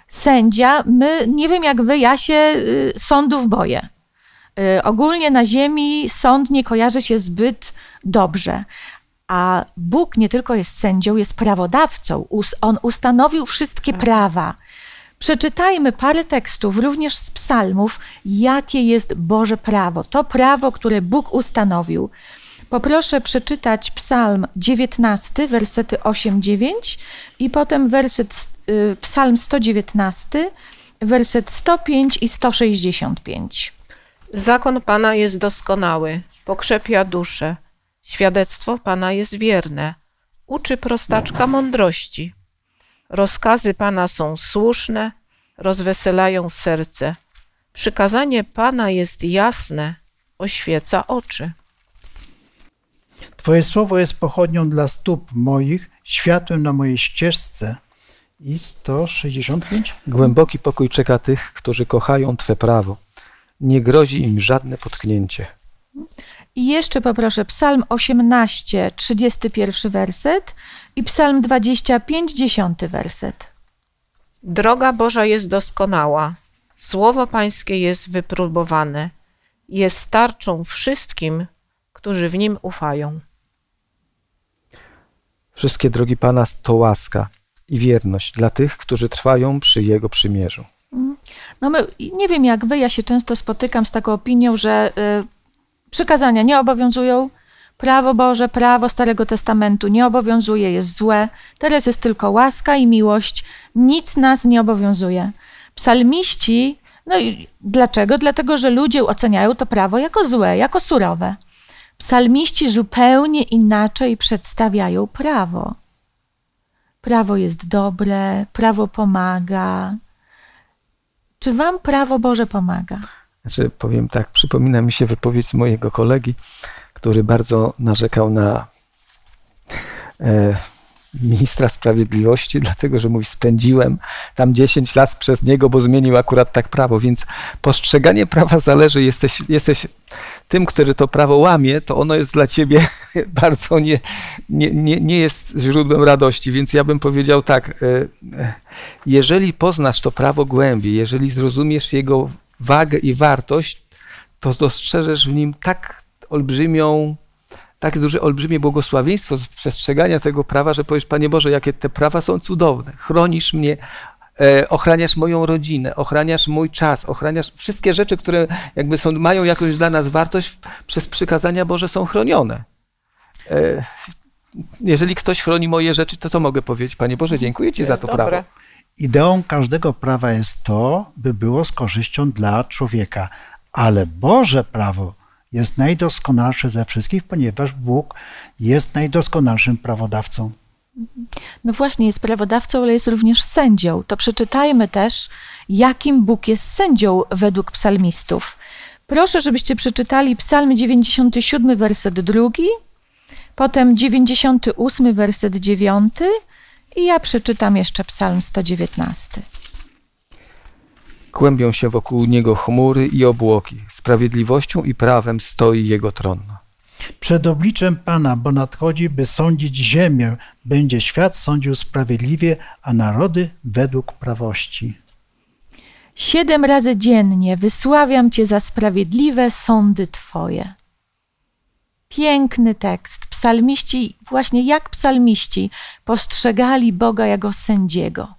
Sędzia, my, nie wiem jak wy, ja się y, sądów boję. Y, ogólnie na ziemi sąd nie kojarzy się zbyt dobrze, a Bóg nie tylko jest sędzią, jest prawodawcą. On ustanowił wszystkie tak. prawa. Przeczytajmy parę tekstów, również z psalmów, jakie jest Boże prawo. To prawo, które Bóg ustanowił. Poproszę przeczytać psalm 19, wersety 8-9 i potem werset, y, psalm 119, werset 105 i 165. Zakon Pana jest doskonały, pokrzepia duszę. Świadectwo Pana jest wierne, uczy prostaczka mądrości. Rozkazy Pana są słuszne, rozweselają serce. Przykazanie Pana jest jasne, oświeca oczy. Twoje słowo jest pochodnią dla stóp moich, światłem na mojej ścieżce. I 165. Głęboki pokój czeka tych, którzy kochają Twe prawo. Nie grozi im żadne potknięcie. I jeszcze poproszę Psalm 18, 31 werset i Psalm 25, 10 werset. Droga Boża jest doskonała, słowo Pańskie jest wypróbowane, jest tarczą wszystkim, którzy w nim ufają. Wszystkie drogi Pana to łaska i wierność dla tych, którzy trwają przy Jego przymierzu. Mm. No my, nie wiem jak wy, ja się często spotykam z taką opinią, że y, przykazania nie obowiązują, prawo Boże, prawo Starego Testamentu nie obowiązuje, jest złe, teraz jest tylko łaska i miłość, nic nas nie obowiązuje. Psalmiści, no i dlaczego? Dlatego, że ludzie oceniają to prawo jako złe, jako surowe. Psalmiści zupełnie inaczej przedstawiają prawo. Prawo jest dobre, prawo pomaga. Czy wam prawo Boże pomaga? Znaczy, powiem tak, przypomina mi się wypowiedź mojego kolegi, który bardzo narzekał na e, ministra sprawiedliwości, *laughs* dlatego że mówi, spędziłem tam 10 lat przez niego, bo zmienił akurat tak prawo, więc postrzeganie prawa zależy, jesteś, jesteś tym, który to prawo łamie, to ono jest dla ciebie *laughs* bardzo nie, nie, nie, nie jest źródłem radości, więc ja bym powiedział tak, e, e, jeżeli poznasz to prawo głębiej, jeżeli zrozumiesz jego wagę i wartość, to dostrzeżesz w nim tak olbrzymią takie duże, olbrzymie błogosławieństwo z przestrzegania tego prawa, że powiesz, Panie Boże, jakie te prawa są cudowne. Chronisz mnie, e, ochraniasz moją rodzinę, ochraniasz mój czas, ochraniasz wszystkie rzeczy, które jakby są, mają jakąś dla nas wartość, przez przykazania Boże są chronione. E, jeżeli ktoś chroni moje rzeczy, to co mogę powiedzieć? Panie Boże, dziękuję Ci za to Dobre. prawo. Ideą każdego prawa jest to, by było z korzyścią dla człowieka, ale Boże prawo jest najdoskonalsze ze wszystkich, ponieważ Bóg jest najdoskonalszym prawodawcą. No właśnie, jest prawodawcą, ale jest również sędzią. To przeczytajmy też, jakim Bóg jest sędzią według psalmistów. Proszę, żebyście przeczytali Psalm 97, werset drugi, potem 98, werset 9 i ja przeczytam jeszcze Psalm 119. Kłębią się wokół niego chmury i obłoki. Sprawiedliwością i prawem stoi jego tron. Przed obliczem Pana, bo nadchodzi, by sądzić ziemię, będzie świat sądził sprawiedliwie, a narody według prawości. Siedem razy dziennie wysławiam Cię za sprawiedliwe sądy Twoje. Piękny tekst. Psalmiści, właśnie jak psalmiści, postrzegali Boga jako sędziego.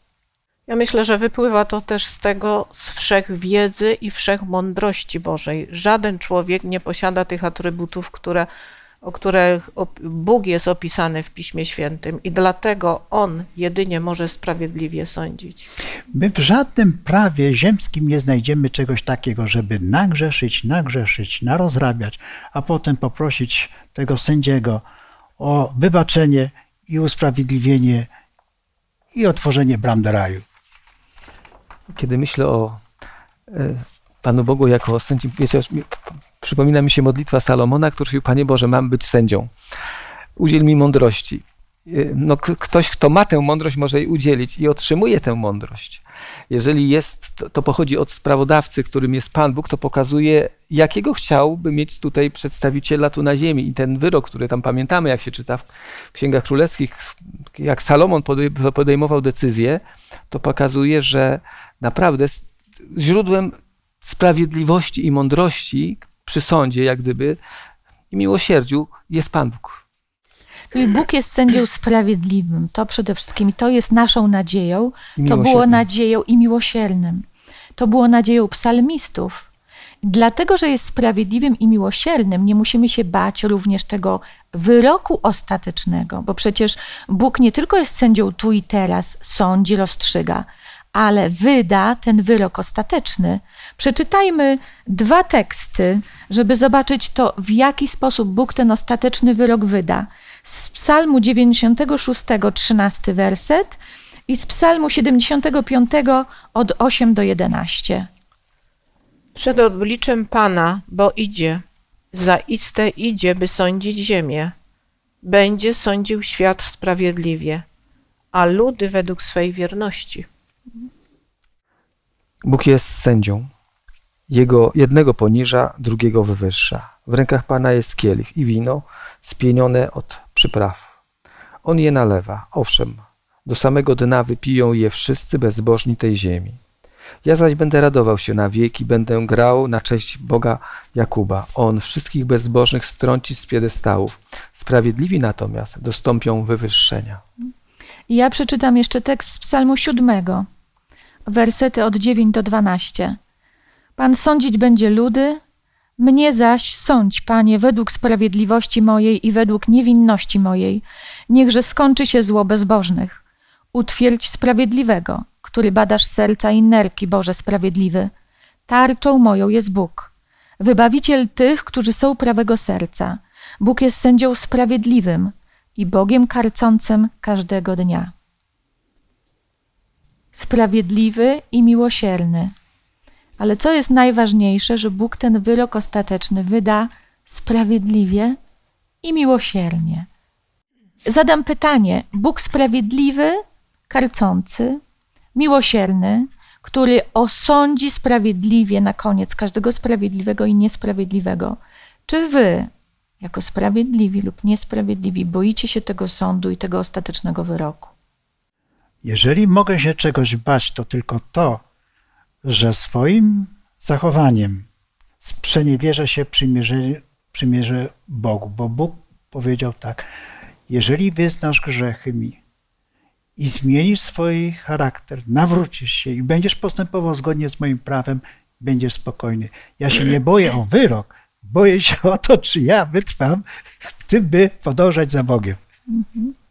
Ja myślę, że wypływa to też z tego, z wszechwiedzy i wszechmądrości Bożej. Żaden człowiek nie posiada tych atrybutów, które, o których Bóg jest opisany w Piśmie Świętym i dlatego On jedynie może sprawiedliwie sądzić. My w żadnym prawie ziemskim nie znajdziemy czegoś takiego, żeby nagrzeszyć, nagrzeszyć, narozrabiać, a potem poprosić tego sędziego o wybaczenie i usprawiedliwienie i otworzenie bram do raju. Kiedy myślę o e, Panu Bogu jako o sędzi, wiecie, przypomina mi się modlitwa Salomona, który mówił, Panie Boże, mam być sędzią. Udziel mi mądrości. E, no, ktoś, kto ma tę mądrość, może jej udzielić i otrzymuje tę mądrość. Jeżeli jest, to, to pochodzi od sprawodawcy, którym jest Pan Bóg, to pokazuje, jakiego chciałby mieć tutaj przedstawiciela tu na ziemi. I ten wyrok, który tam pamiętamy, jak się czyta w Księgach Królewskich, jak Salomon podejmował decyzję, to pokazuje, że naprawdę źródłem sprawiedliwości i mądrości przy sądzie, jak gdyby, i miłosierdziu jest Pan Bóg. Bóg jest sędzią sprawiedliwym. To przede wszystkim, to jest naszą nadzieją. To było nadzieją i miłosiernym. To było nadzieją psalmistów. Dlatego, że jest sprawiedliwym i miłosiernym, nie musimy się bać również tego wyroku ostatecznego, bo przecież Bóg nie tylko jest sędzią tu i teraz, sądzi, rozstrzyga, ale wyda ten wyrok ostateczny. Przeczytajmy dwa teksty, żeby zobaczyć to, w jaki sposób Bóg ten ostateczny wyrok wyda. Z Psalmu 96, 13 werset i z Psalmu 75 od 8 do 11. Przed obliczem Pana, bo idzie, zaiste idzie, by sądzić ziemię. Będzie sądził świat sprawiedliwie, a ludy według swej wierności. Bóg jest sędzią. Jego jednego poniża, drugiego wywyższa. W rękach Pana jest kielich i wino spienione od przypraw. On je nalewa, owszem, do samego dna wypiją je wszyscy bezbożni tej ziemi. Ja zaś będę radował się na wieki, będę grał na cześć Boga Jakuba. On wszystkich bezbożnych strąci z piedestałów. Sprawiedliwi natomiast dostąpią wywyższenia. Ja przeczytam jeszcze tekst z Psalmu siódmego wersety od 9 do 12. Pan sądzić będzie ludy, mnie zaś sądź, Panie, według sprawiedliwości mojej i według niewinności mojej. Niechże skończy się zło bezbożnych. Utwierdź sprawiedliwego, który badasz serca i nerki, Boże Sprawiedliwy. Tarczą moją jest Bóg. Wybawiciel tych, którzy są prawego serca. Bóg jest sędzią sprawiedliwym i Bogiem karcącym każdego dnia sprawiedliwy i miłosierny. Ale co jest najważniejsze, że Bóg ten wyrok ostateczny wyda sprawiedliwie i miłosiernie. Zadam pytanie: Bóg sprawiedliwy, karcący, miłosierny, który osądzi sprawiedliwie na koniec każdego sprawiedliwego i niesprawiedliwego. Czy wy, jako sprawiedliwi lub niesprawiedliwi, boicie się tego sądu i tego ostatecznego wyroku? Jeżeli mogę się czegoś bać, to tylko to, że swoim zachowaniem sprzeniewierzę się przymierze, przymierze Bogu, bo Bóg powiedział tak: Jeżeli wyznasz grzechy mi i zmienisz swój charakter, nawrócisz się i będziesz postępował zgodnie z moim prawem, będziesz spokojny. Ja się nie boję o wyrok, boję się o to, czy ja wytrwam w tym, by podążać za Bogiem. Mhm.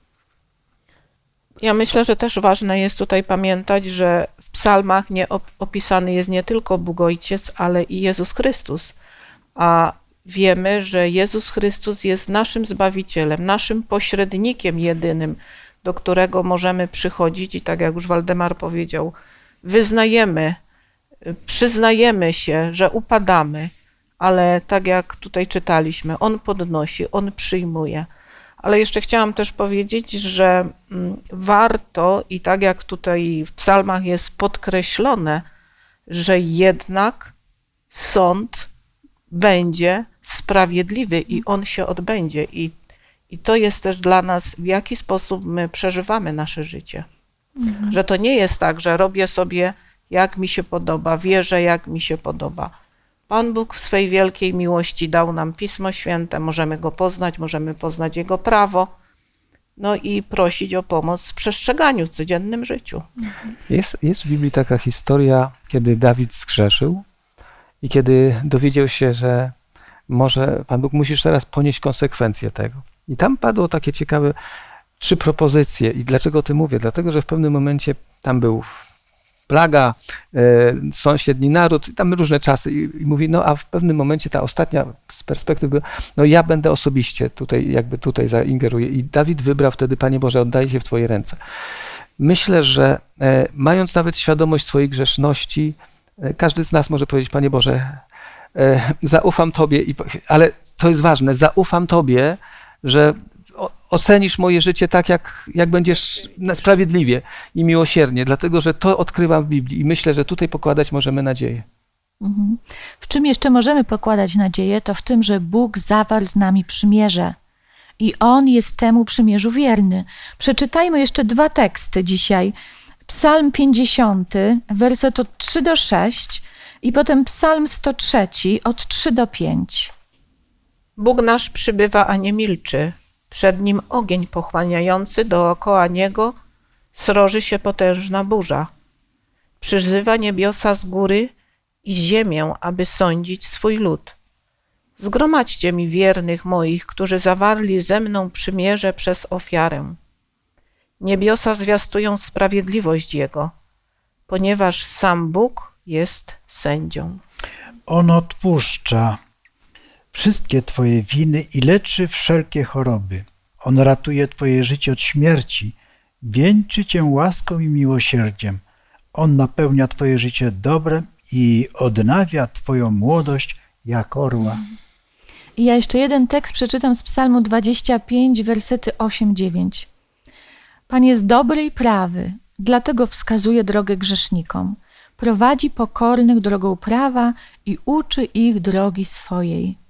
Ja myślę, że też ważne jest tutaj pamiętać, że w psalmach nie opisany jest nie tylko Bóg Ojciec, ale i Jezus Chrystus. A wiemy, że Jezus Chrystus jest naszym Zbawicielem, naszym pośrednikiem jedynym, do którego możemy przychodzić i tak jak już Waldemar powiedział, wyznajemy, przyznajemy się, że upadamy, ale tak jak tutaj czytaliśmy, On podnosi, On przyjmuje. Ale jeszcze chciałam też powiedzieć, że mm, warto, i tak jak tutaj w psalmach jest podkreślone, że jednak sąd będzie sprawiedliwy i on się odbędzie. I, i to jest też dla nas, w jaki sposób my przeżywamy nasze życie. Mhm. Że to nie jest tak, że robię sobie jak mi się podoba, wierzę jak mi się podoba. Pan Bóg w swej wielkiej miłości dał nam Pismo Święte, możemy go poznać, możemy poznać Jego prawo, no i prosić o pomoc w przestrzeganiu w codziennym życiu. Jest, jest w Biblii taka historia, kiedy Dawid zgrzeszył i kiedy dowiedział się, że może Pan Bóg musisz teraz ponieść konsekwencje tego. I tam padło takie ciekawe trzy propozycje. I dlaczego o tym mówię? Dlatego, że w pewnym momencie tam był plaga, e, sąsiedni naród, tam różne czasy i, i, mówi, no a w pewnym momencie ta ostatnia z perspektywy, no ja będę osobiście tutaj, jakby tutaj zaingeruję i Dawid wybrał wtedy, Panie Boże, oddaję się w Twoje ręce. Myślę, że e, mając nawet świadomość swojej grzeszności, e, każdy z nas może powiedzieć, Panie Boże, zaufam Tobie, i, ale to jest ważne, zaufam Tobie, że ocenisz moje życie tak, jak, jak będziesz sprawiedliwie i miłosiernie, dlatego że to odkrywam w Biblii i myślę, że tutaj pokładać możemy nadzieję. Mhm. W czym jeszcze możemy pokładać nadzieję, to w tym, że Bóg zawarł z nami przymierze. I On jest temu przymierzu wierny. Przeczytajmy jeszcze dwa teksty dzisiaj. Psalm 50, werset od 3 do 6 i potem Psalm 103 od 3 do 5. Bóg nasz przybywa, a nie milczy. Przed nim ogień pochłaniający, dookoła niego sroży się potężna burza. Przyzywa niebiosa z góry i ziemię, aby sądzić swój lud. Zgromadźcie mi wiernych moich, którzy zawarli ze mną przymierze przez ofiarę. Niebiosa zwiastują sprawiedliwość Jego, ponieważ sam Bóg jest sędzią. On odpuszcza wszystkie Twoje winy i leczy wszelkie choroby. On ratuje Twoje życie od śmierci, wieńczy Cię łaską i miłosierdziem. On napełnia Twoje życie dobrem i odnawia Twoją młodość jak orła. I ja jeszcze jeden tekst przeczytam z Psalmu 25, wersety 8-9. Pan jest dobry i prawy, dlatego wskazuje drogę grzesznikom. Prowadzi pokornych drogą prawa i uczy ich drogi swojej.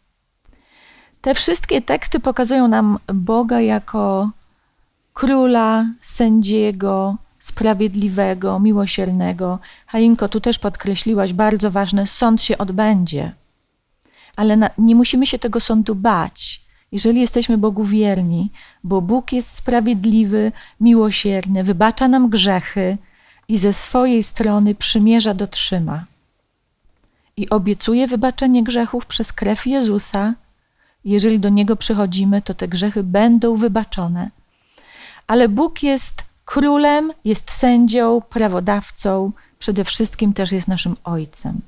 Te wszystkie teksty pokazują nam Boga jako króla, sędziego, sprawiedliwego, miłosiernego. Halinko, tu też podkreśliłaś bardzo ważne, sąd się odbędzie. Ale na, nie musimy się tego sądu bać, jeżeli jesteśmy Bogu wierni, bo Bóg jest sprawiedliwy, miłosierny, wybacza nam grzechy i ze swojej strony przymierza dotrzyma. I obiecuje wybaczenie grzechów przez krew Jezusa, jeżeli do Niego przychodzimy, to te grzechy będą wybaczone. Ale Bóg jest królem, jest sędzią, prawodawcą, przede wszystkim też jest naszym Ojcem.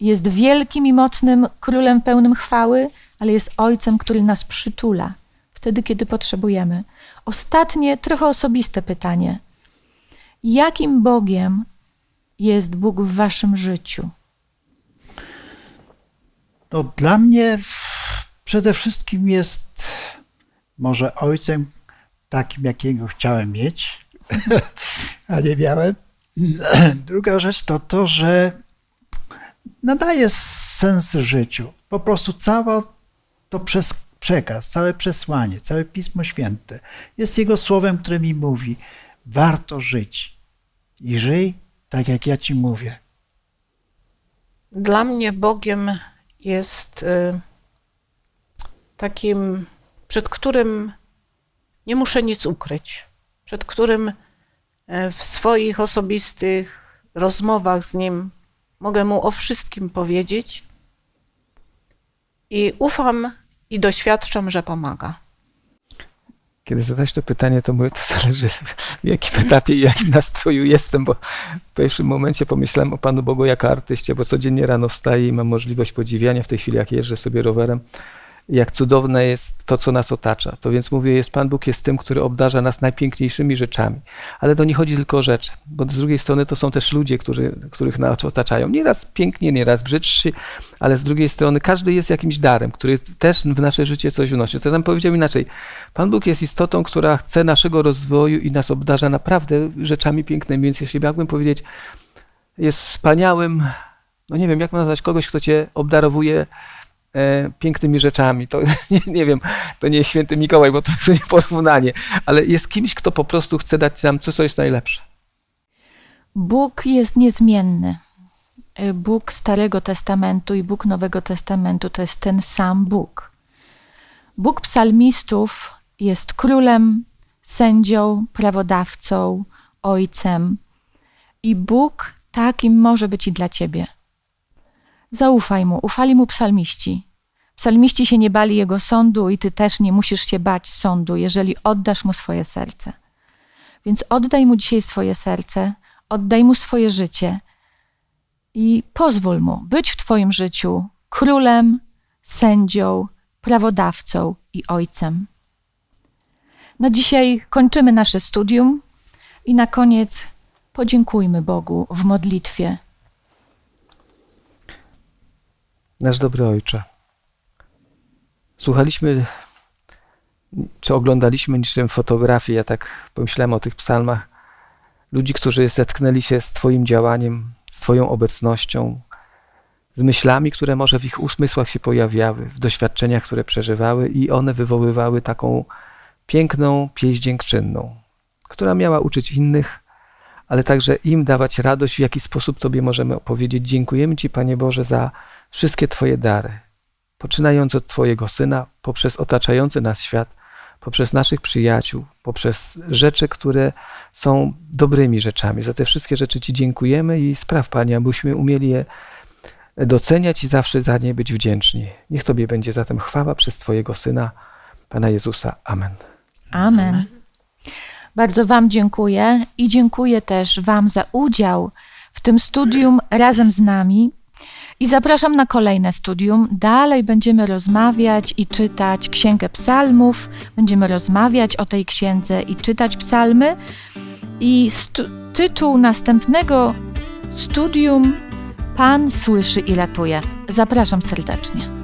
Jest wielkim i mocnym królem pełnym chwały, ale jest Ojcem, który nas przytula wtedy, kiedy potrzebujemy. Ostatnie, trochę osobiste pytanie. Jakim Bogiem jest Bóg w waszym życiu? To dla mnie przede wszystkim jest może ojcem takim, jakiego chciałem mieć, *laughs* a nie miałem. *clears throat* Druga rzecz to to, że nadaje sens życiu. Po prostu cała to przez przekaz, całe przesłanie, całe Pismo Święte jest Jego słowem, które mi mówi, warto żyć i żyj tak, jak ja Ci mówię. Dla mnie Bogiem jest y, takim, przed którym nie muszę nic ukryć, przed którym e, w swoich osobistych rozmowach z nim mogę mu o wszystkim powiedzieć i ufam i doświadczam, że pomaga. kiedy zadać to pytanie, to mówię, to zależy w jakim etapie i jakim nastroju jestem, bo w pierwszym momencie pomyślałem o Panu Bogu jako artyście, bo codziennie rano wstaję i mam możliwość podziwiania w tej chwili, jak jeżdżę sobie rowerem, jak cudowne jest to, co nas otacza. To więc mówię, jest Pan Bóg jest tym, który obdarza nas najpiękniejszymi rzeczami. Ale to nie chodzi tylko o rzeczy, bo z drugiej strony to są też ludzie, którzy, których nas otaczają. Nieraz pięknie, nieraz brzydszy, ale z drugiej strony każdy jest jakimś darem, który też w nasze życie coś wnosi. To nam powiedział inaczej. Pan Bóg jest istotą, która chce naszego rozwoju i nas obdarza naprawdę rzeczami pięknymi. Więc jeśli miałbym powiedzieć, jest wspaniałym, no nie wiem, jak nazwać kogoś, kto cię obdarowuje e, pięknymi rzeczami. To *laughs* nie, nie, wiem, to nie jest święty Mikołaj, bo to jest nie porównanie, ale jest kimś, kto po prostu chce dać nam coś, co jest najlepsze. Bóg jest niezmienny. E, Bóg Starego Testamentu i Bóg Nowego Testamentu to jest ten sam Bóg. Bóg psalmistów jest królem, sędzią, prawodawcą, ojcem. I Bóg takim może być i dla ciebie. Zaufaj mu, ufali mu psalmiści. Psalmiści się nie bali jego sądu i ty też nie musisz się bać sądu, jeżeli oddasz mu swoje serce. Więc oddaj mu dzisiaj swoje serce, oddaj mu swoje życie i pozwól mu być w twoim życiu królem, sędzią, prawodawcą i ojcem. Na dzisiaj kończymy nasze studium i na koniec podziękujmy Bogu w modlitwie. Nasz dobry Ojcze, słuchaliśmy, czy oglądaliśmy niczym fotografię, ja tak pomyślałem o tych psalmach, ludzi, którzy zetknęli się z Twoim działaniem, z Twoją obecnością, z myślami, które może w ich umysłach się pojawiały, w doświadczeniach, które przeżywały i one wywoływały taką piękną pieśń dziękczynną, która miała uczyć innych, ale także im dawać radość, w jaki sposób Tobie możemy opowiedzieć. Dziękujemy Ci, Panie Boże, za wszystkie Twoje dary, poczynając od Twojego Syna, poprzez otaczający nas świat, poprzez naszych przyjaciół, poprzez rzeczy, które są dobrymi rzeczami. Za te wszystkie rzeczy Ci dziękujemy i spraw, Panie, abyśmy umieli je doceniać i zawsze za nie być wdzięczni. Niech Tobie będzie zatem chwała przez Twojego Syna, Pana Jezusa. Amen. Amen. Bardzo Wam dziękuję i dziękuję też Wam za udział w tym studium razem z nami. I zapraszam na kolejne studium. Dalej będziemy rozmawiać i czytać Księgę Psalmów. Będziemy rozmawiać o tej księdze i czytać psalmy. I tytuł następnego studium Pan słyszy i ratuje. Zapraszam serdecznie.